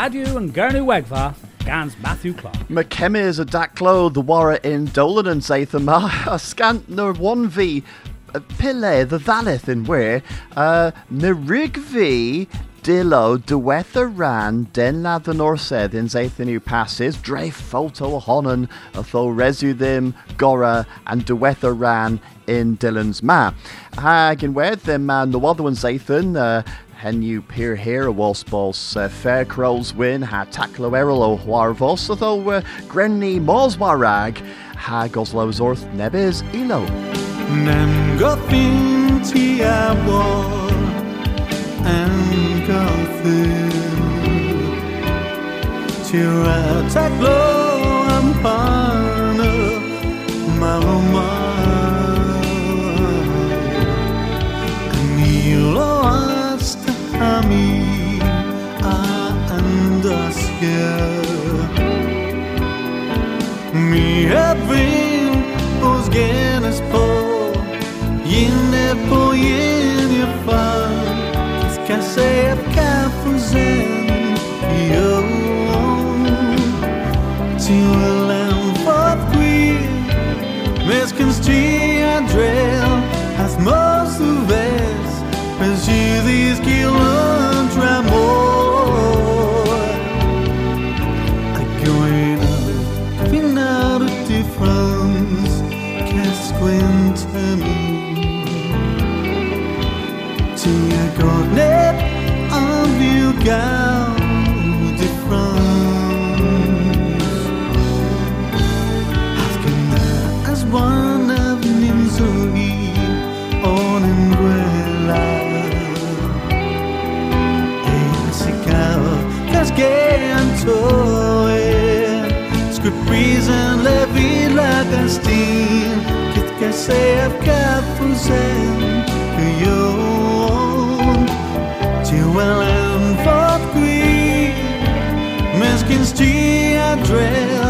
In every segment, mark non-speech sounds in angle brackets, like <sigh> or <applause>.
Radu and Gernu Wegva, Gans Matthew Clark. McKemmis a Daclo, the Warra in Dolan and Zathama, <laughs> a scant nor one V, Pille the Valith in where, uh, Nerigvi Dillo diwetha ran den la the norsedd in Zathanu passes, dre photo honan atho resu them gora and diwetha ran in Dylan's ma. Hag in wed them man the one Zathan, uh, hen you peer here a walsballs uh, fair crows win ha taklo erol o huarvos atho uh, grenny moswarag ha goslows orth nebes ilo. Nem gothin ti a and go through. Tira taklo ampana mama Casquento Scripprisen la villa Castin Kit Casey of Capuzen Que yon Till en fått queen Meskins tia drill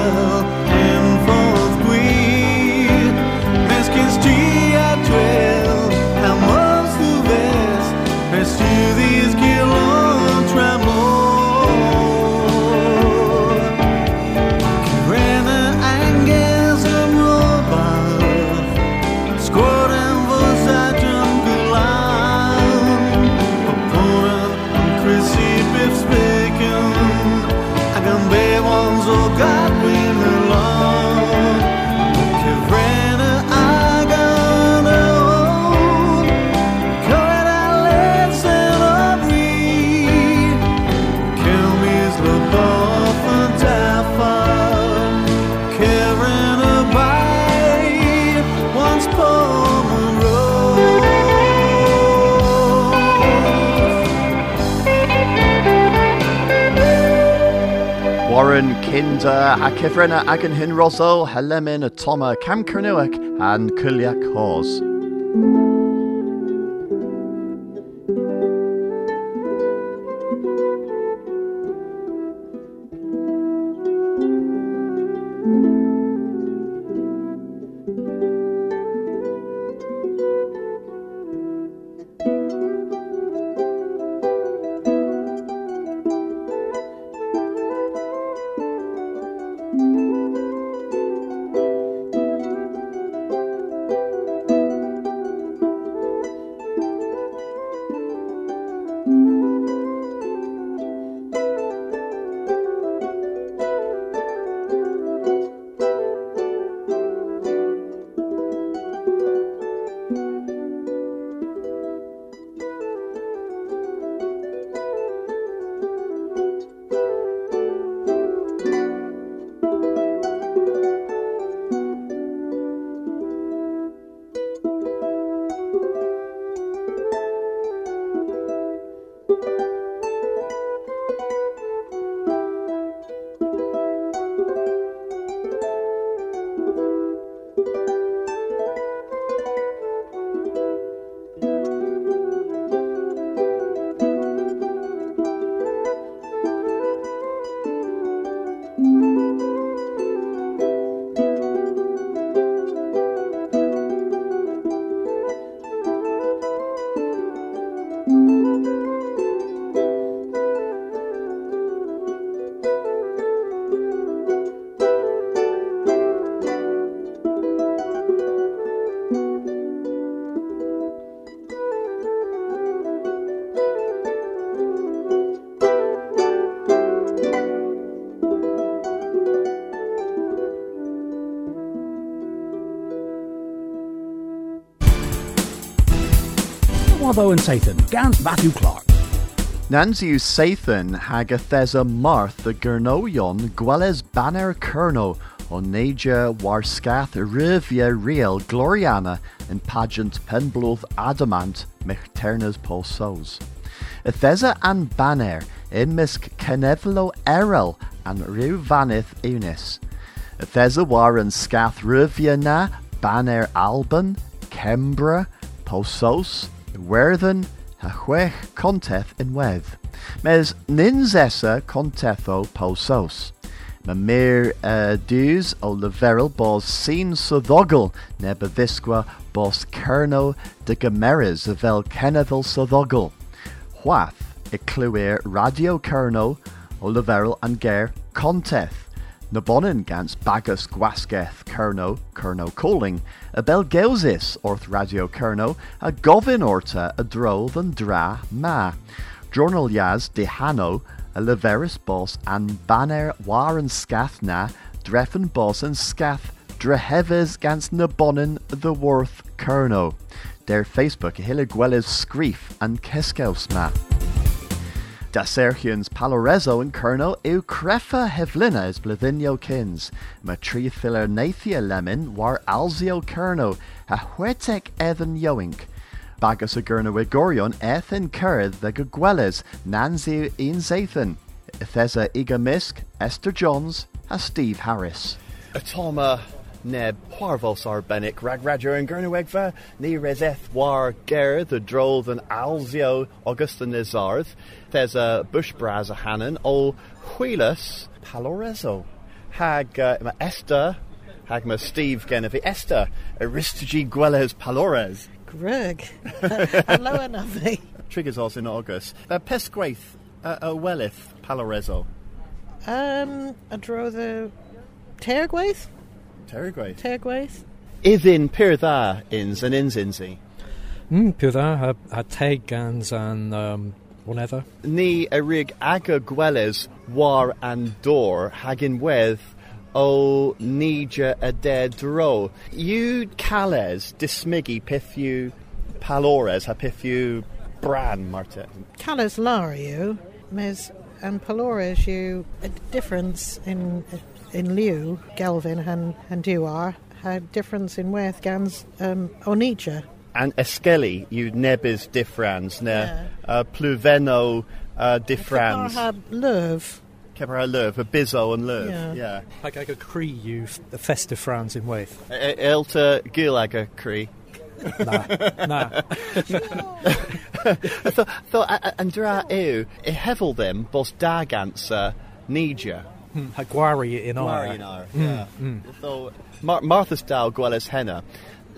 smile. A Kifrena ag an hin Rosso, Helemin a Toma and Kuliak Hawes. And Satan, Gans Matthew Clark. Nancy Sathan hag marth the Gernoyon Gwelles Banner Kerno on Naja Warscath Rivia Real Gloriana and Pageant Penbloth Adamant Mechternas Polsos. A thesa an Banner in Misk Kenevlo Erel and Riu Vanith Unis. A thesa war and Scath Rivia na Banner Alban, Kembra, Posos, Werthen, ha chwech conteth in wedd. Mes nins essa contetho posos. Ma mir uh, dus o leverel bos sin soddogel neb avisqua bos kerno de gameres a vel kenethel soddogel. Hwath e cluir radio kerno o leverel and ger conteth. Na bonin gans bagus gwasgeth kerno, kerno calling, a bel gelsis orth radio kerno, a govin orta a drodd and dra ma. Journal yaz de hano, a leveris bos an banner war and scath na, dreffen bos and scath dreheves gans na bonin the worth kerno. Der Facebook a hille screef and keskeus ma. Da Sergians Palorezo and Kerno eu crefa hevlina is blethinio kins, ma tri filler nathia lemon war alzio Kerno, a huetek ethan yoink. Bagus a gurna wigorion ethan curd the gagweles, nanzi in zathan. Ethesa Iga Misk, Esther Johns, a Steve Harris. Atoma neb parvos arbenic ragradio and gernawegva ni reseth war ger the droll than alzio augusta nizarth there's a bushbraz a hanan o huilas palorezo hag uh, Esther hag ma Steve genevi Esther aristigi gwelles palores Greg. <laughs> Hello, lovely. triggers us in August uh, pesgwaith uh, a wellith palorezo Um, a dro the Tergwaith? Tergwaith Tergwaith? Idhin pirtha ins and ins insi Mm, pwy dda, a, a teg gans an um, whatever. ni a rig aga gwelys war and door hagin wedd o nija a dead dro. You cales dismigi pithu palores ha pithu bran marta. Callas Lariu, mes and Palores you a difference in in Liu, Gelvin and and Duar had difference in Worth Gans um Onija. And esceli you nebis diffrans ne Yeah. uh, pluveno uh, diffrans. Had love. Kebra Löv, a Bizzo and Löv. Yeah. yeah. Like like a Cree you the festive frowns in Waith. Elta Gilaga Cree. <laughs> Nah, nah. Tho, tho, and dra ew, e hevel them bos dagansa Nija. A gwari in our. Marinar, yeah. Tho, Mar- Martha's Dow Gwellis Henna.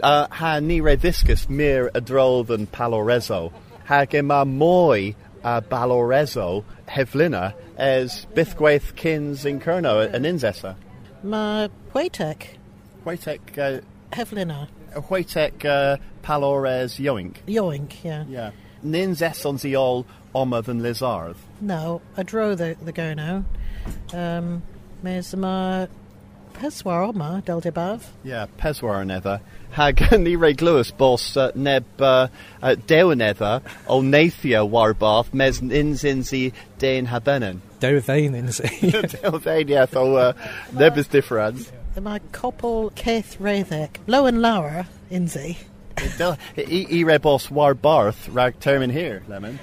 Uh, ha ni reviscus mir adrodd yn palorezo. Ha gema moi a balorezo heflina as bithgwaith kins in kerno yn inzessa. Ma Waitek, Waitek, uh, Hevlina, Waitek uh, palores yoink. Yoink, yeah. Yeah. Ninzess on the all ommer than lizard. No, I draw the, the go now. Um, Mes ma Peswar Oma, Del Debav. Yeah, Peswar nether. Hag <laughs> ni reg Lewis bos uh, neb uh, uh, dew nether o nathia warbath mes inzinzi dein habenen. Do they in Dew dein <laughs> yeah, so uh, neb is different. Ma Koppel Keith Rathek, Low and Lower, Inzi. Del- I I re bos warbarth rag term in here, lemon.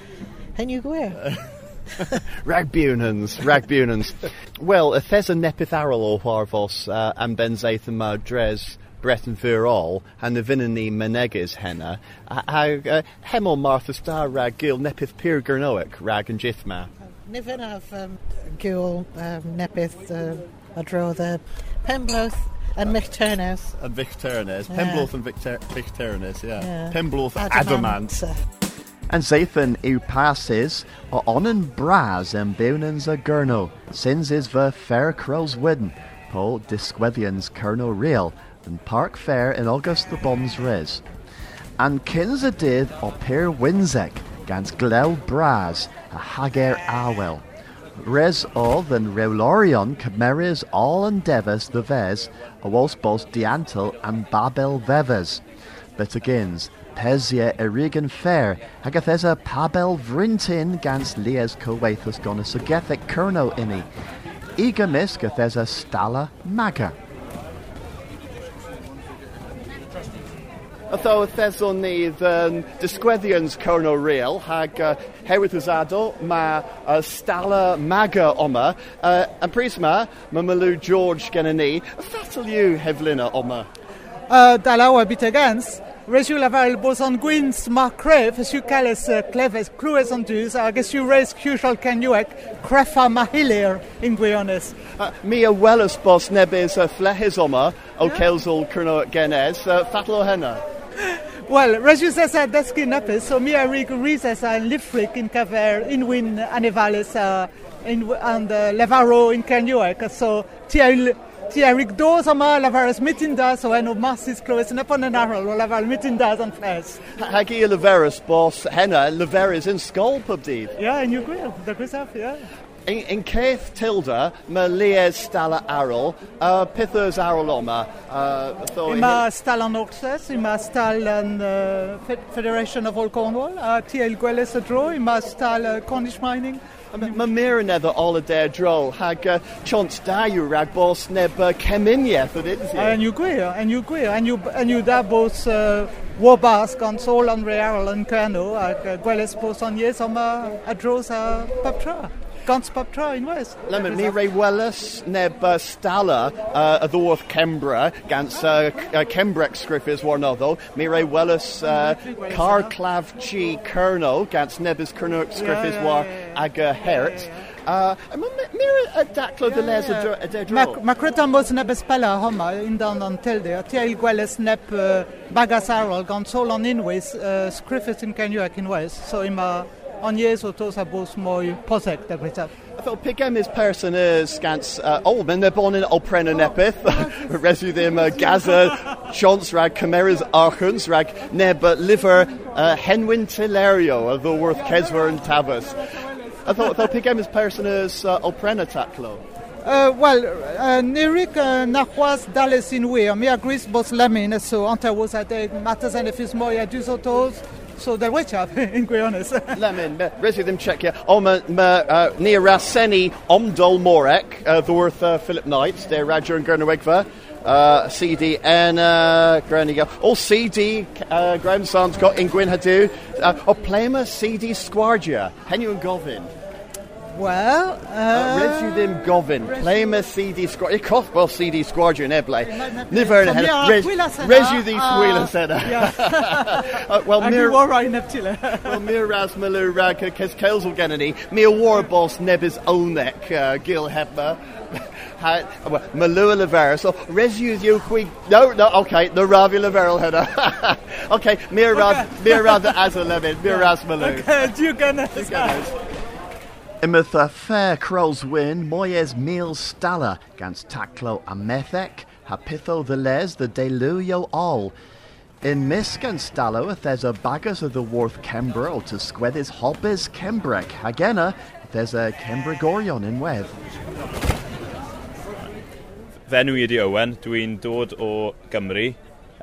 Hen you Gwir. <laughs> <laughs> Ragbunans, ragbunans. well, if there's a nepith arol or warvos uh, and benzatham uh, dres Breton Virol and the Vinani Meneges henna, uh, uh, hemel Martha Star rag gil nepith pir gernoic rag and jithma. Nifin of um, Gul, um, Nepith, uh, the Pembloth and Michternes. And Victorines, Yeah. Pembloth and yeah. Yeah. Pembloth Adamant. And Zathan u passes o onen bras and beunens a gurno, sins is ver fair crows widden, po disquethians kerno real, and park fair in August the bombs res. And kins a did o per winsek, gans glew bras, a hager awel. Res all than Reulorion cameras all devas the ves, a was bos diantel and babel veves. But agains, Pesia erigan fair, agathesa pabel vrintin gans lies coethus gonus agethic kerno inni. Egamis gathesa stala maga. Although theson ni the disquethians corno real hag uh, herwythusado ma uh, stala maga oma uh, and prisma ma malu George genani fatal you hevlina oma. Uh, Dalawa bitegans, Resu laval boson gwins ma cref, su cales uh, cleves crues on dus, agus su res crucial canuec, crefa ma hilir in Guiones. Uh, Mia wellus bos nebis uh, flehis oma o kelzol kerno genes uh, fatal o henna. <laughs> Well, Resu sesa deski napis, so mi a rig rises a lifrik in caver in win anevales uh, in and uh, levaro in canuec, so tiel Tia rig dos ama lavaras mitindas, so eno massis cloes nepon an arrow, lavar mitindas and fles. Hagi leverus bos henna leveris in skull pubdid. Yeah, and you grill, the Christoph, yeah. In, in Keith Tilda, ma lies stala arol, uh, pithers aroloma, uh, tho- Ima stal an Oxes, ima stal an uh, Fed- Federation of All Cornwall, uh, TL Gwellis a dro, ima stal uh, Cornish Mining. Ma mira nether all a dare dro, hag uh, chont dayu rag bos neb uh, keminyeth at it. And you gwir, and you gwir, and you, and you da bos uh, Wobas gan sol an real an Kerno, ag uh, Gwellis bos an yes uh, a dros a paptra. Gans paptra in West. Lemon, mi re wellus neb uh, stala uh, adorth Kembra, gans uh, uh, Kembrex scriffis war notho, mi re wellus uh, car clav chi kerno, gans nebis kerno scriffis yeah, war yeah, yeah. aga hert. Uh, Mira a daclo de les a a de Ma, dro. ma cretan bos neb espella homa in dan an telde, TL Gwellis neb uh, bagas arol gan sol an inwes, uh, scriffis in Kenyuak in West, so ima an yes o tos a bos moi posek da Christoph. I thought Pigem is person is scans uh, oh men they're born in Olpren and Epith <laughs> resu them uh, Gaza Chance rag Chimeras Archons rag neb uh, liver uh, Henwin Tilerio the worth Kesver and Tavus I thought though Pigem is person is uh, Olpren ataklo Uh, well, uh, Nirik uh, nachwas dales in we, mi agris bos lemin, so anta was at the matters and if it's more ya dus autos, so der witch up in resu <laughs> them check yeah oh ma, ma uh, near Raseni Omdol Morek uh, the worth uh, Philip Knight there Roger and Gernowegva uh, CD and uh, Graniga. All CD uh, grandsons got in Gwyn Hadu. Uh, o plema CD Squargia. Henry and Govin. Well, Uh, uh, Res yw ddim gofyn. Ple mae CD Squadron... I coff fel CD Squadron eble. Nifer yn So, hyn. yeah, Res Hwylas yna, res yw ddim a- hwylas yna. <laughs> Uh, Wel, Ag i mir... warau na tyle. Wel, mir ras mylw rag cys caels o gen ni. Mi o war bos nebys ownec uh, gil. Mylw y lefer. So, res yw yw chwi... No, no, okay. No rafi leferol hynna. <laughs> okay, mir ras... Mir ras as a lefyd. Mir ras mylw. Diw gynnes. Imeth a fair Crow's win Moyes Meal Stala Taclo a Amethek, Hapitho the Les the Deluyo All. In Misk and Stalo, there's a bagus of the Worth Cembro to Squethis Hobbes Kembrek. Agena, there's a Cembregorion in Wedd. Fenw i ydi Owen, dwi'n dod o Gymru.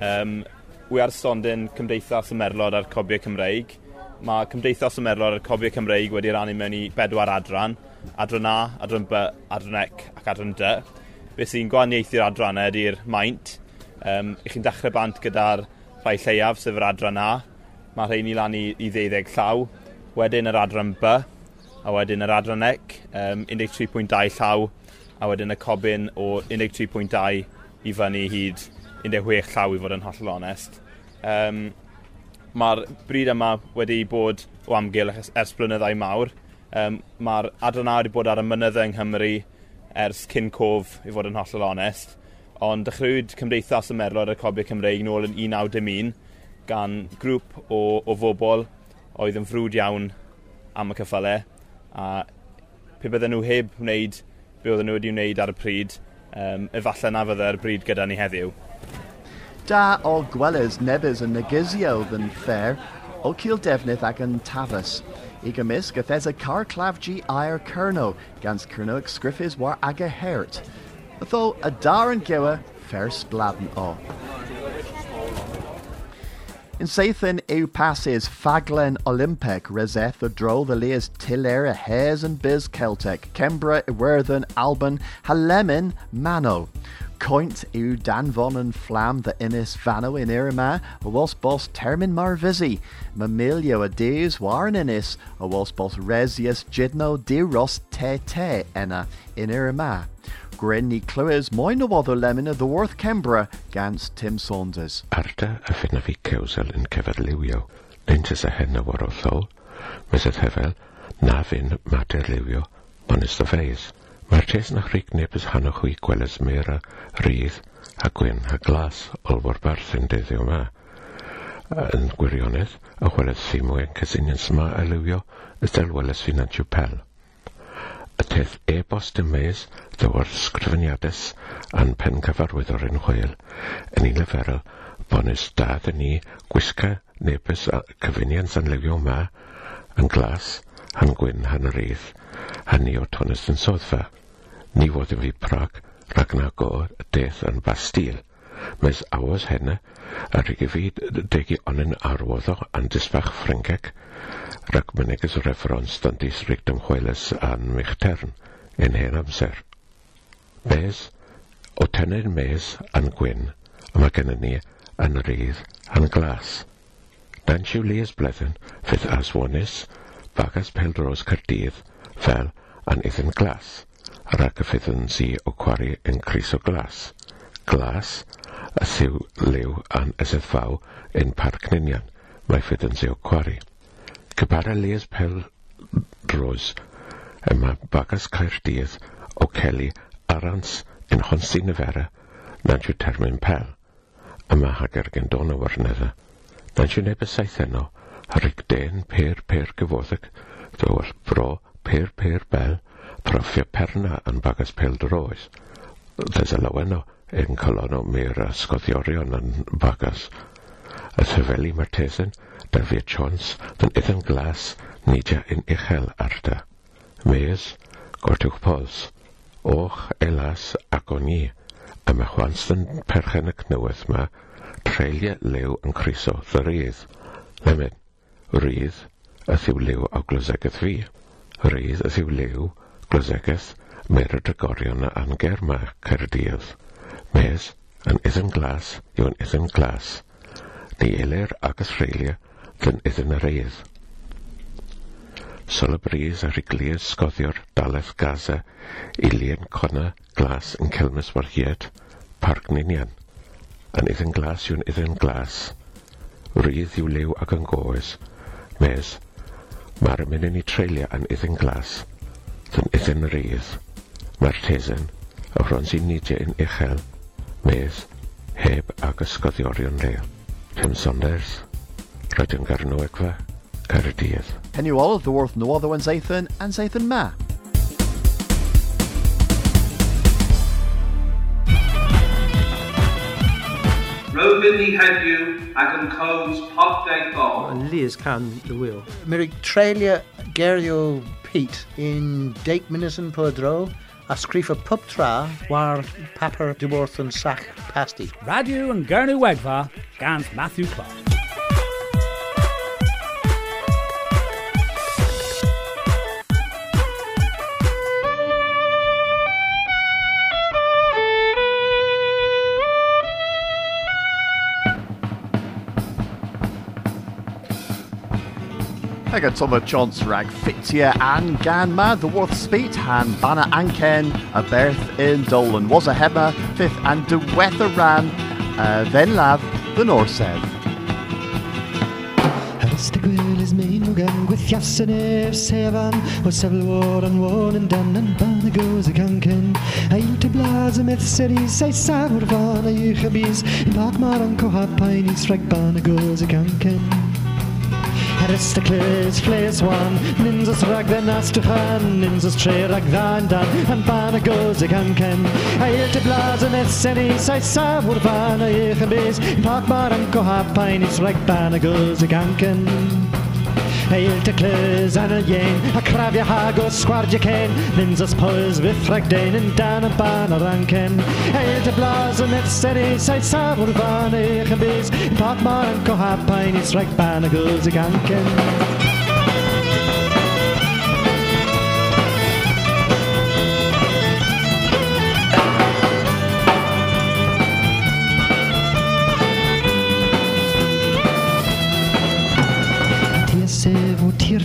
Um, wi ar stondin Cymdeithas y Merlod a'r Cobiau Cymreig. Mae Cymdeithas Ymerlor a Cofio Cymreig wedi rannu mewn i bedwar adran. Adran A, adran B, adran Ec ac adran D. Be sy'n gwahaniaethu'r adrannau e ydy'r maint. Um, I chi'n dechrau bant gyda'r rhai lleiaf, sef yr adran A. Mae rhain i lan i, i ddeuddeg llaw. Wedyn yr adran B, a wedyn yr adran Ec, um, 13.2 llaw, a wedyn y cobyn o 13.2 i fyny hyd 16 llaw i fod yn hollol onest. Um, Mae'r bryd yma wedi bod o amgylch ers blynyddau mawr. Um, Mae'r adran wedi bod ar y mynyddau yng Nghymru ers cyn cof, i fod yn hollol onest. Ond dechreuwyd Cymdeithas y Merlod y Cobiau Cymreig nôl yn 1991 gan grŵp o, o fobl oedd yn frwd iawn am y cyffylau a pe bydden nhw heb wneud be oedden nhw wedi wneud ar y pryd, um, efallai na fydde'r bryd gyda ni heddiw. Da o gwelys nebys yn negysio yn fair, o cil defnydd ag. I gymysg, if there's a car clav g air kerno, gans kerno war aga hert. Tho a dar yn gewa, fair sbladden o. In Sathan yw passes Faglen Olympic reseth the dro the leas Tillera Hares and Biz Celtic, Kembra Iwerthen Alban Halemin Mano. Coint yw Danvon and Flam the Innis Vano in Irima, a was boss Termin Marvisi, Mamilio a Deus war in Innis, a was boss Resius Jidno de Ros Te Te Enna in Irima. Grin ni clywys moyn o lemon of the Worth Kembra gans Tim Saunders. Arda a fynna fi cewsel yn cyferlywio, leintes a hen y war o tho, mes y na fyn mater liwio, the feis. Mae'r tes na chrig neb ys hanno chwi gwelys mera, rydd, a gwyn, a glas, olfor barth yn deddio ma. Yn gwirionedd, a chwelys ffimwen cysunion sma a liwio, ys del welys financiw pel. Y teth e-bost y mes, ddyw'r sgrifeniadus a'n pen cyfarwyddwr yn hwyl, yn un leferol, bonus dad yn ni gwisga nebys a cyfunians yn liwio ma, yn glas, han gwyn, han rydd, hynny o tonus yn soddfa. Ni fod yn fi Prag, rhag na gor deth yn Bastil. Mes awos henne, a rhyg i fi degi onen arwoddo an disbach Ffrengeg, rhag myneges referons dan disrig dymchweles an michtern yn hen amser. Mes, o tenyn mes an gwyn, a mae gennym ni yn rydd yn glas. Dan siw Lias bleddyn, fydd as wonis, bagas peldros Cyrdydd, fel an iddyn glas, ar agaffydd yn si o chwarae yn Cris o Glas. Glas, a siw liw an SFV yn Parc Ninian, mae ffydd yn si o chwarae. Cybara Lies Pel dros yma Bagas Caerdydd o Celi Arans yn Honsi Nefera, nad yw termyn Pel, yma Hager gen don o Warnedda, nad yw neb y saith enno, eno, den Per, Per, Gyfoddig, Dywell, Bro, per per bel, proffio perna yn bagas pel droes. Dys y lawen o yn colon o mir a sgoddiorion yn bagas. Y thyfeli mae'r tesyn, da fi chons, dyn iddyn glas, nidia yn uchel arda. Mes, gortwch pos, och elas ac o ni, y mae chwansyn perchen y cnyweth ma, trelia lew yn criso ddyrydd. Lemyn, rydd, y ddiw lew o glosegeth fi. rydd y ddiw liw, glysegeth, mer y dragorion a anger mach cerdydd. Mes, yn iddyn glas yw yn iddyn glas. Ni elir ag Australia dyn iddyn y rydd. Sol y bris ar ei glir sgoddiwr daleth Gaza i cona glas yn celmys warhied, parc ninian. Yn iddyn glas yw'n iddyn glas. Rydd yw liw ag yn goes. Mes, Mae'r mynyn i treulio yn iddyn glas, yn iddyn rydd. Mae'r tesyn, y hron sy'n nidio yn uchel, medd, heb ag ysgoddiorion leol. Tim Saunders, Rydyn Garnwegfa, Caerdydd. Henry Wallace, the Worth No Other One Zathan, and Zathan Ma. Glyfyn ni heddiw ac yn cwrs popdaith o. Liz can the wheel. Mae'r treulio gerio Pete in deig minnes yn pwydro a scrifa pub tra war papur dywrth yn sach pasti. Radio yn gyrnu wegfa gan Matthew Clark. I got some chance rag fitia and gan ma the worth speed han banna anken a berth in Dolan was a hema fifth and de weather ran uh, then lav the north said. Is main ef sefan O sefl war an war yn dan an ban goes A yw te blas y myth seri sai safr fan a yw chabis In bach mar an cohad pain ban goes canken Aristocles, Flays one, Ninzas rag the Nastuchan, Ninzas tre rag ddan dan, and ban a goes a canken. A il te blas a myth seri sai safr fan a yw chabis In bach mar an cohad pain i sreg ban a goes a. Eil te clys an y yen, a crafio hag o sgwardio cen, Nins as poes fythrag dein yn dan y ban ar ancen. Eil te blas yn et seri, sa'i safwr fan eich yn bys, Pat mar yn cohapain ban y gwrs.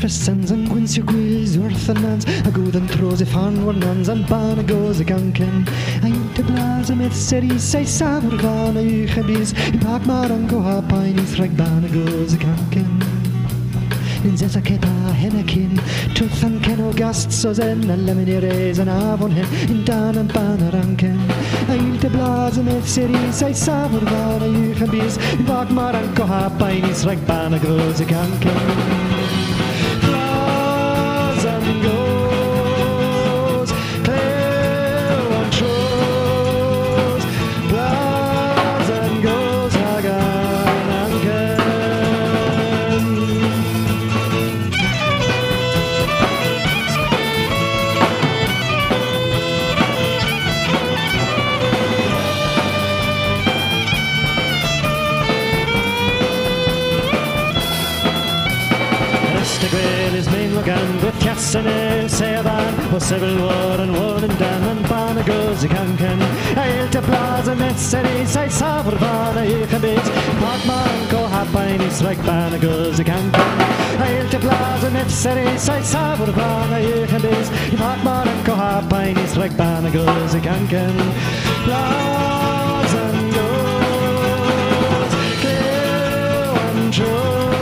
Fysans yn gwynsio gwyls wrth y nans a gwyd yn tros i fan war nans a'n ban y goes y gancen a yw te blas y myth seri sai safr er gan a yw chybis i pag mar an goha pain i threg ban y y Yn zes a ceda hen a cyn Twth an cen o gast so zen A lemon i reis an afon hen. In dan an er ban ar ancen A yw te blas y myth seri sai safr gan a yw chybis i pag mar an goha i threg ban y goes y gancen with Cassan e Seban O sefyl war yn war yn dan yn ban y goes i cancan Eil te blas y met seri sai safr fan a i'ch byd Pag man go hapain i sreg ban y goes i cancan Eil te blas y met seri sai safr fan a i'ch byd Pag man go hapain i sreg ban y goes i cancan Blas and goes, clear and true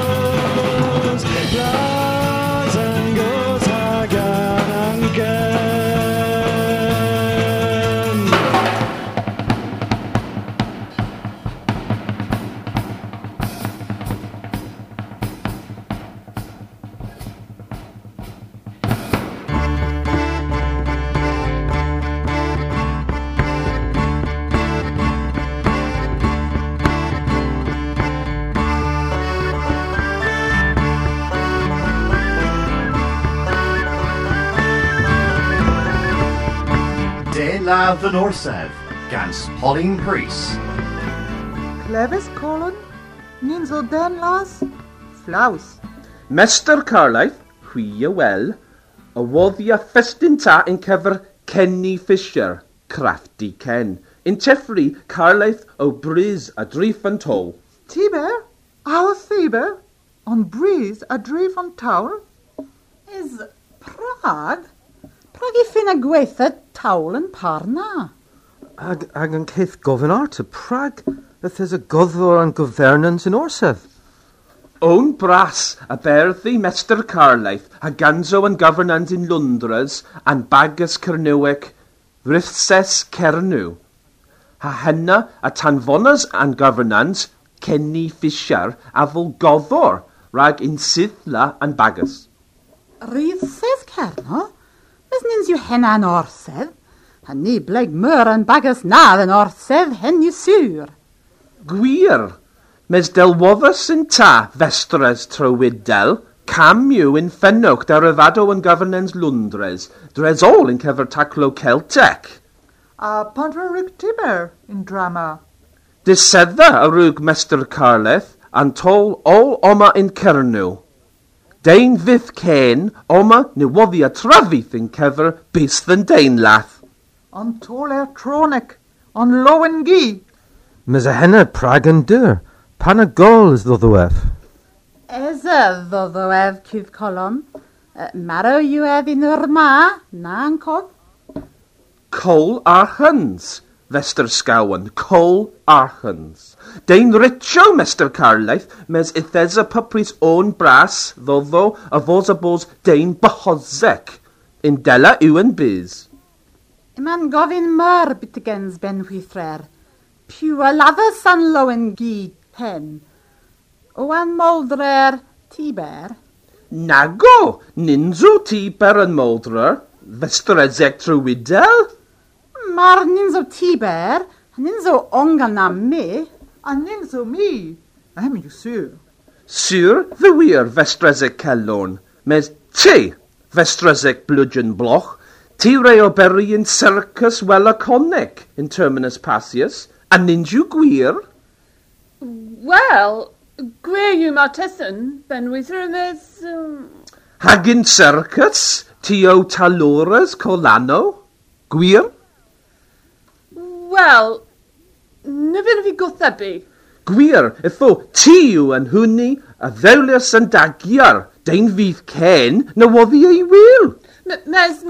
De lav the north said. Gans Pauline Priest. Clevis colon, ninzo den las, flaus. Mester Carlaeth, hwy y wel, y woddi a ffestyn ta yn cyfer Kenny Fisher, Crafty Ken. In Teffrey, Carlaeth o Briz a Drif yn Tol. Tiber, our Tiber, on breeze a dree from town. Is Prague? Rhaid i ffyn a gweitha tawl yn parna. Ag, ag yn ceith gofyn ar to Prag, beth ys y goddor an governance yn orsedd. Own bras a berddi Mester Carlaeth a ganso yn governant in Lundres an bagus Cernewic rithses Cernew. Ha henna a tanfonas an governant Kenny Fisher a fol goddor rag in Sidla an bagus. Rithses Cernew? Ysnyns yw yn orsedd, hynny bleg myr yn bagas nad yn orsedd hen yw sŵr. Gwir, mes delwoddus yn ta festres trywyd del, cam yw yn da derifado yn governance Lundres, dresol yn cyfer taclo Celtec. A pandra rwg tiber yn drama. Dysedda a rwg Mester Carleth, an tol ôl oma yn Cernw. Dein fydd cen, oma newoddi a trafydd yn cyfer byst yn dein lath. On tol er tronic. On lowen gi. Mes a henna Prague yn dyr. Pan a gol is ddodwef. Eze ddoddoedd cydd colon. Maro yw edd un o'r ma, na yn cof. Cole Archans, Fester Scowen, Cole Archans. Dein richo, Mr. Carlaeth, mes Uthesa Pupri's own brass, ddoddo, a fos a bos dein bohosec, in dela yw yn bys. Yma'n gofyn myr, bytygens ben hwythrer. Piw a ladda sanlo yn gyd pen. O an moldrer, tiber. Nago, ninzo tiber yn moldrer. Festredeg trwy widel? Mae'r nins o tiber, nins o ongan na me. A nins o mi. A hem yw syr. Sur ddywir festrezec celon, mes ti festrezec bludgeon bloch, ti rei o berri yn circus wela conic in terminus pasius, a ninju gwir? Wel, gwir yw Martesson, ben weithio mes... Um... Hagin circus, ti o talores colano? Gwir? Wel, na fy'n fi gwthybu. Gwir, itho ti yw yn hwni a ddewlius yn dagiar, dein fydd cen na woddi ei wyl. Mes...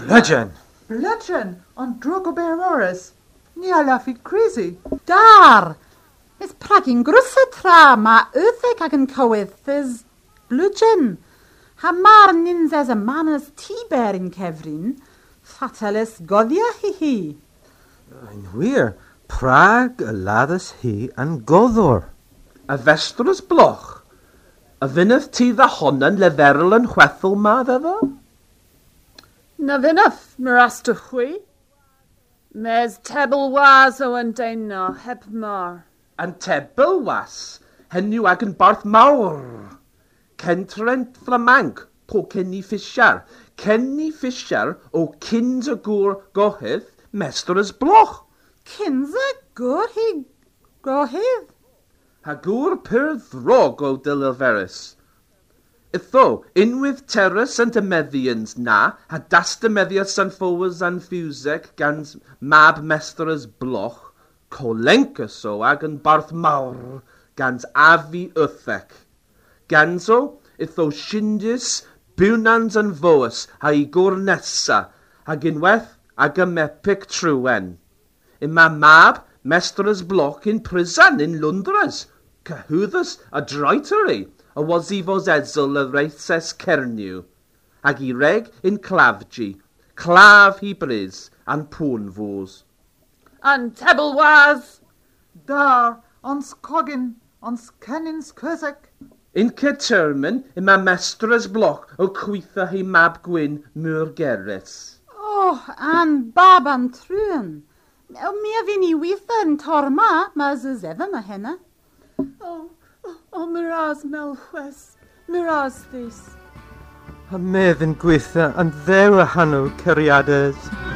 Bludgeon. Bludgeon, on drogo beroris. Ni a laffi crazy. Dar! Ys pragin grwsa tra ma ytheg ag yn cywydd ys blwdgen. Ha mar nins as a manas tiber in cefrin, fatalis goddia hi hi. Yn wir, Prag y laddys hi yn goddwr. A festrws bloch, a fynydd ti dda honna'n leferol yn chwethol ma ddefo? Na fynydd, mae'r y chwi. Mes tebl was o yn deuno, heb mar. Yn tebl was, henw ag yn barth mawr. Centrent Flamanc, po Kenny Fisher. Kenny Fisher o cynd y gŵr gohydd, mestr ys bloch. Cinsa gŵr hi gohydd? Pa gŵr pyr ddrog o dylilferus. Itho, unwydd terus yn dymeddians na, a das dymeddias yn ffowas an ffiwsec gan mab mestr as bloch, colencus o ag yn barth mawr gans afi ythec. Ganso, itho syndys biwnans yn fwys a i gwr nesa, ag unwaith ag ymepic trwen in my mab, mester's block in prison in Lundras, cyhwyddus a droitery, a was i fos edsel y reithes cerniw, ag i reg in clafgi, claf hi brys, an pwn fos. An tebl was! Dar, ons cogin, ons cennins cysig. In Caterman, in my mester's block, o cwytha hi mab gwyn mŵr gerys. Oh, an bab an trwyn. O mi a fi'n i weitha yn torma, ma zyz efa ma hena. Oh, oh, oh miraz melchwes, miraz this. A medd yn gweitha yn ddew a hanw ceriadau.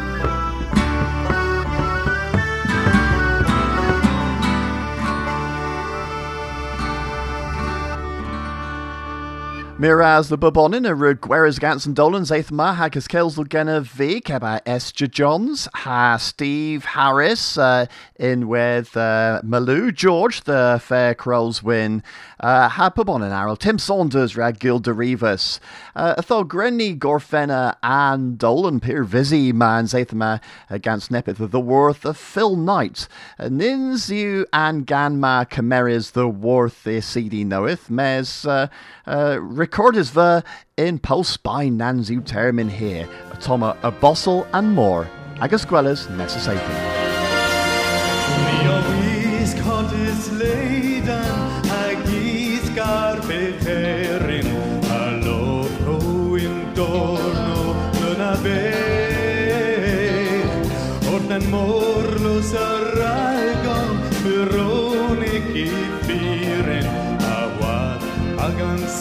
Miraz the Bobonin a gweras gans and dolans eighth ma hagas kills gena v keba Esther Johns ha Steve Harris uh, in with uh, Malou George the Fair Crows win uh, ha Bobonin Arrow Tim Saunders rag Gilda Rivas uh, thought Grenny Gorfena and Dolan Peer Vizzy man eighth ma against Nepith the Worth of Phil Knight uh, Nins you and Ganma Cameras the Worth the CD knoweth mes uh, uh, recorders ver in Pulse by Nanzu termin here, a toma a bossel and more. Agus gwellas necessary.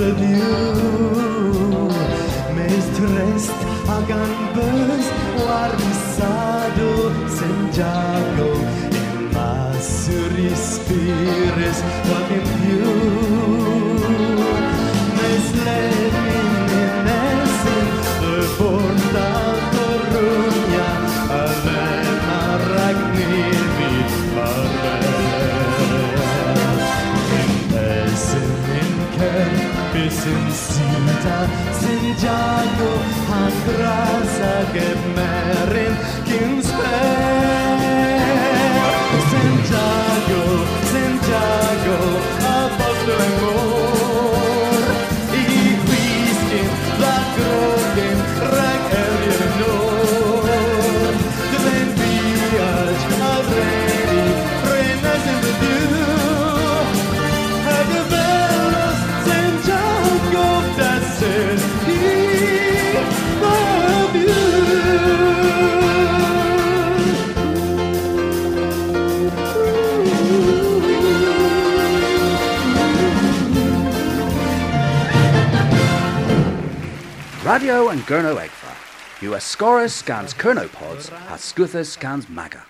murder you Senza, senza, io che me And Gurno Egfa. US Scorus scans Kernopods, has Scuthus scans Maga.